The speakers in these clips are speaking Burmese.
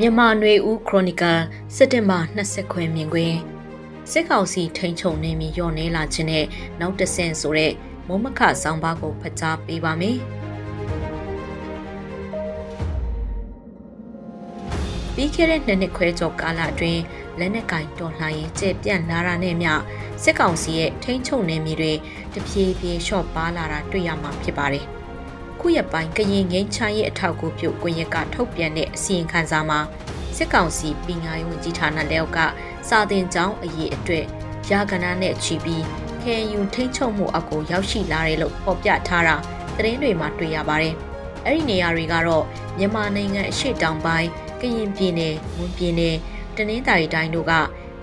မြန်မာຫນွေဦးခရိုနီကယ်စက်တင်ဘာ20ခွဲမြင်ကွင်းစစ်ကောင်စီထိန်ချုံနေမီရော့နေလာခြင်းနဲ့နောက်တဆင့်ဆိုတဲ့မုံမခဆောင်းပါးကိုဖတ်ကြားပေးပါမယ်။ပြီးခဲ့တဲ့နှစ်နှစ်ခွဲကျော်ကာလအတွင်းလက်နက်ကင်တော်လှန်ရေးကျေပြန့်လာတာနဲ့မျှစစ်ကောင်စီရဲ့ထိန်းချုပ်နယ်မြေတွေတဖြည်းဖြည်းလျှော့ပါလာတာတွေ့ရမှာဖြစ်ပါတယ်။ ခုရက်ပိုင်းကရင်ငိမ့်ချရဲ့အထောက်အကူပြုကွန်ရက်ကထုတ်ပြန်တဲ့အစီရင်ခံစာမှာစစ်ကောင်စီပညာရေးဝန်ကြီးဌာနလက်အောက်ကစာသင်ကျောင်းအရေးအတွက်ရာဂနာနဲ့ချီပြီး KNU ထိန်းချုပ်မှုအကူရောက်ရှိလာတယ်လို့ဖော်ပြထားတာသတင်းတွေမှာတွေ့ရပါတယ်။အဲ့ဒီနေရာတွေကတော့မြန်မာနိုင်ငံအရှေ့တောင်ပိုင်းကရင်ပြည်နယ်၊မွန်ပြည်နယ်၊တနင်္သာရီတိုင်းတို့က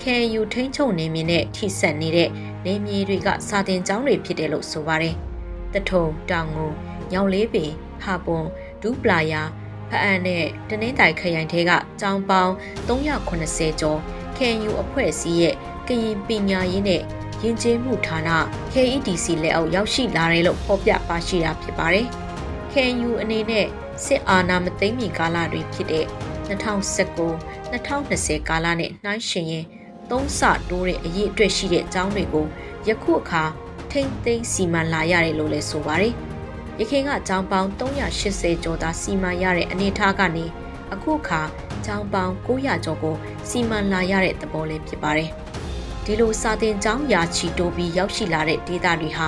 KNU ထိန်းချုပ်နေမြင့်နဲ့ထိစပ်နေတဲ့နေမြေတွေကစာတင်ကျောင်းတွေဖြစ်တယ်လို့ဆိုပါတယ်။တထုံတောင်ငူ ညောင်လေးပင်ဟာပွန်ဒူးပလာယာဖအံနဲ့တနင်္သာရီခရိုင်ထဲကကျောင်းပေါင်း380ကျော် KNU အဖွဲ့အစည်းရဲ့ကရင်ပညာရေးနဲ့ယဉ်ကျေးမှုဌာန KEDC လက်အောက်ရောက်ရှိလာတယ်လို့ဖော်ပြပါရှိတာဖြစ်ပါတယ်။ KNU အနေနဲ့စစ်အာဏာမသိမ်းမီကာလတွေဖြစ်တဲ့2019 2020ကာလနဲ့နှိုင်းယှဉ်ရင်သုံးဆတိုးတဲ့အရေးအတွက်ရှိတဲ့အကြောင်းတွေကိုယခုအခါထိမ့်သိမ်းစီမံလာရတယ်လို့လည်းဆိုပါတယ်။ ရခိုင်ကကျောင်းပေါင်း380ကျော်သာစီမံရတဲ့အနေအထားကနေအခုအခါကျောင်းပေါင်း900ကျော်ကိုစီမံလာရတဲ့သဘောလေးဖြစ်ပါတယ်။ဒီလိုစာသင်ကျောင်းရာချီတိုးပြီးရောက်ရှိလာတဲ့ဒေသတွေဟာ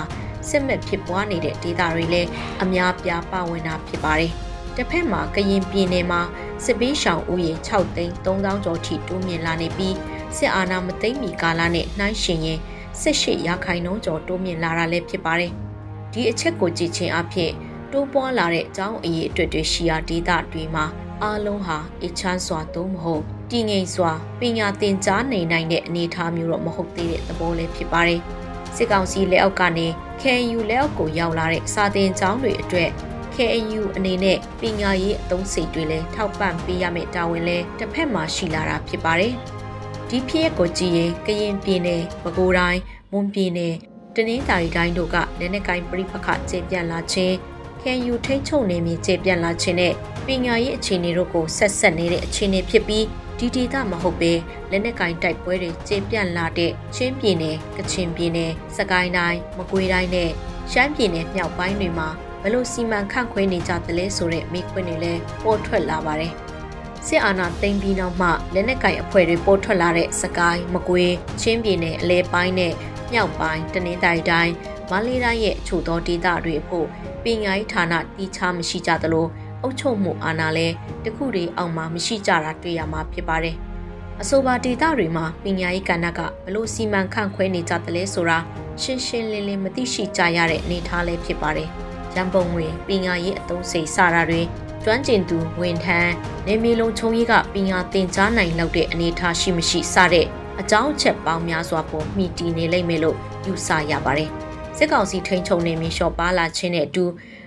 စစ်မဲ့ဖြစ်ပွားနေတဲ့ဒေသတွေလည်းအများပြားပါဝင်တာဖြစ်ပါတယ်။တစ်ဖက်မှာကရင်ပြည်နယ်မှာစစ်ပေးရှောင်ဦးရေ6သိန်း3000ကျော်ထိတိုးမြင့်လာနေပြီးစစ်အာဏာမသိမ်းမီကာလနဲ့နှိုင်းယှဉ်ရင်18ရာခိုင်နှုန်းကျော်တိုးမြင့်လာတာလည်းဖြစ်ပါတယ်။ ဒီအချက်ကိုကြည့်ခြင်းအဖြစ်တိုးပွားလာတဲ့အကြောင်းအရေးအတွက်တွေရှိရာဒေသတွေမှာအားလုံးဟာအချမ်းစွာသို့မဟုတ်တည်ငြိမ်စွာပညာသင်ကြားနေနိုင်တဲ့အနေအထားမျိုးတော့မဟုတ်သေးတဲ့သဘောလေးဖြစ်ပါတယ်။စစ်ကောင်စီလက်အောက်ကနေ KNU လက်အောက်ကိုရောက်လာတဲ့စာသင်ကျောင်းတွေအတွက် KNU အနေနဲ့ပညာရေးအသုံးစိတ်တွေလည်းထောက်ပံ့ပေးရမယ့်တာဝန်လည်းတစ်ဖက်မှာရှိလာတာဖြစ်ပါတယ်။ဒီဖြစ်ရပ်ကိုကြည့်ရင်ကရင်ပြည်နယ်၊ပဲခူးတိုင်း၊မွန်ပြည်နယ် တနင်္သာရီတိုင်းတို့ကလက်နက်ကိုင်ပြိပခကျေပြန့်လာခြင်းခံယူထိတ်ချုံနေမြကျေပြန့်လာခြင်းနဲ့ပညာရေးအခြေအနေတို့ကိုဆက်ဆက်နေတဲ့အခြေအနေဖြစ်ပြီးဒီဒေသမဟုတ်ပဲလက်နက်ကင်တိုက်ပွဲတွေကျေပြန့်လာတဲ့ချင်းပြည်နယ်ကချင်ပြည်နယ်စကိုင်းတိုင်းမကွေးတိုင်းနဲ့ရှမ်းပြည်နယ်မြောက်ပိုင်းတွေမှာဘလို့စီမံခန့်ခွဲနေကြသလဲဆိုတဲ့မိခွန်းတွေလည်းပေါ်ထွက်လာပါတယ်စစ်အာဏာသိမ်းပြီးနောက်မှလက်နက်ကင်အဖွဲ့တွေပေါ်ထွက်လာတဲ့စကိုင်းမကွေးချင်းပြည်နယ်အလဲပိုင်းနဲ့ မြောက်ပိုင်းတနင်္သာရီတိုင်းမန္တလေးတိုင်းရဲ့အချို့သောဒေသတွေအဖို့ပညာရေးဌာနတီးခြားမရှိကြသလိုအုပ်ချုပ်မှုအာဏာလည်းတခုတည်းအောင်မှမရှိကြတာတွေ့ရမှာဖြစ်ပါတယ်။အဆိုပါဒေသတွေမှာပညာရေးကဏ္ဍကဘလို့စီမံခန့်ခွဲနေကြသလဲဆိုတာရှင်းရှင်းလင်းလင်းမသိရှိကြရတဲ့အနေအထားလည်းဖြစ်ပါတယ်။ရန်ပုံငွေပညာရေးအသုံးစိတ်စတာတွေကျွမ်းကျင်သူဝန်ထမ်းနေမီလုံးချုံကြီးကပညာသင်ကြားနိုင်လောက်တဲ့အနေအထားရှိမရှိစတဲ့ အကြောင်းအချက်ပေါင်းများစွာပေါ်မှီတည်နေလိမ့်မယ်လို့ယူဆရပါတယ်။စစ်ကောင်စီထိန်ချုံနေမင်းလျှော့ပါလာခြင်းနဲ့အတူ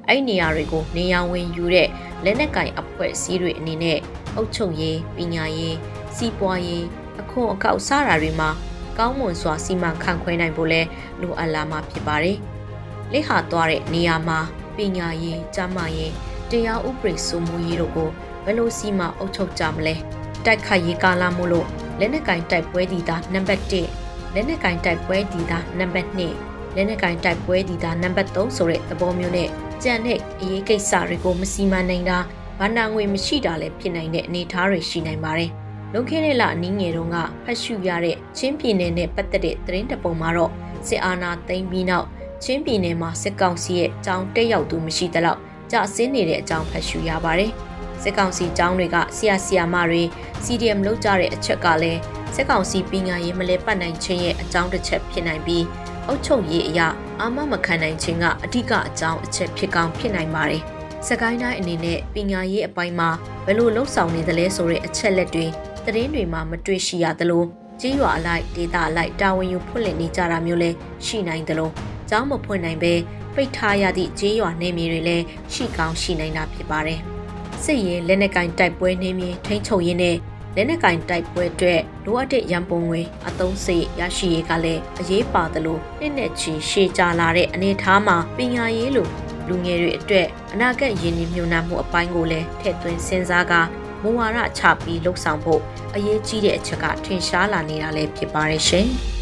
အဲ့နေရာတွေကိုနေရာဝင်ယူတဲ့လက်နက်ကင်အဖွဲ့အစည်းတွေအနေနဲ့အုပ်ချုပ်ရေးပညာရေးစီးပွားရေးအခွန်အကောက်စတာတွေမှာကောင်းမွန်စွာစီမံခန့်ခွဲနိုင်ဖို့လဲလိုအပ်လာမှာဖြစ်ပါတယ်။လက်ဟာသွားတဲ့နေရာမှာပညာရေး၊ကျန်းမာရေးတရားဥပဒေစိုးမိုးရေးတို့ကိုဘယ်လိုစီမံအုပ်ချုပ်ကြမလဲ။တိုက်ခိုက်ရေးကာလမို့လို့ လက်နက်ကင်တိုက်ပွဲဒီတာနံပါတ်1လက်နက်ကင်တိုက်ပွဲဒီတာနံပါတ်2လက်နက်ကင်တိုက်ပွဲဒီတာနံပါတ်3ဆိုတဲ့သဘောမျိုးနဲ့ကြံတဲ့အရေးကိစ္စတွေကိုမစီမံနိုင်တာဗန္နာငွေမရှိတာလည်းဖြစ်နိုင်တဲ့အနေအထားတွေရှိနိုင်ပါတယ်။လုံခဲတဲ့လအနည်းငယ်တုန်းကဖတ်ရှုရတဲ့ချင်းပြည်နယ်နဲ့ပတ်သက်တဲ့သတင်းတပုံမှာတော့စစ်အာဏာသိမ်းပြီးနောက်ချင်းပြည်နယ်မှာစစ်ကောင်စီရဲ့ကြောင်းတက်ရောက်သူမရှိသလောက်ကြဆင်းနေတဲ့အကြောင်းဖတ်ရှုရပါတယ်။ စစ်ကောင်စီကျောင်းတွေကဆရာဆရာမတွေ CDM လုပ်ကြတဲ့အချက်ကလည်းစစ်ကောင်စီပညာရေးမလဲပတ်နိုင်ခြင်းရဲ့အကြောင်းတစ်ချက်ဖြစ်နိုင်ပြီးအုပ်ချုပ်ရေးအရာအာမမခံနိုင်ခြင်းကအဓိကအကြောင်းအချက်ဖြစ်ကောင်းဖြစ်နိုင်ပါတယ်။စကိုင်းတိုင်းအနေနဲ့ပညာရေးအပိုင်းမှာဘယ်လိုလှုပ်ဆောင်နေသလဲဆိုတဲ့အချက်လက်တွေသတင်းတွေမှာမတွေ့ရှိရသလိုကြေးရွာအလိုက်ဒေတာအလိုက်တာဝန်ယူဖွင့်လှစ်နေကြတာမျိုးလည်းရှိနိုင်သလိုကျောင်းမဖွင့်နိုင်ပဲပိတ်ထားရသည့်ကြေးရွာနေမြေတွေလည်းရှိကောင်းရှိနိုင်တာဖြစ်ပါတယ်။ စစ်ရေးလက်နက်ကင်တိုက်ပွဲနှင်းမြေထိန်းချုပ်ရင်းနဲ့လက်နက်ကင်တိုက်ပွဲအတွက်လိုအပ်တဲ့ရန်ပုံငွေအသုံးစရိတ်ရရှိရေးကလည်းအရေးပါသလိုနှစ်နဲ့ချီရှေ့ကြလာတဲ့အနေအထားမှာပညာရေးလိုလူငယ်တွေအတွက်အနာဂတ်ရင်းနှီးမြှုပ်နှံမှုအပိုင်းကိုလည်းထည့်သွင်းစဉ်းစားကာမမူဝါဒချပြီးလှုပ်ဆောင်ဖို့အရေးကြီးတဲ့အချက်ကထင်ရှားလာနေတာလည်းဖြစ်ပါတယ်ရှင်။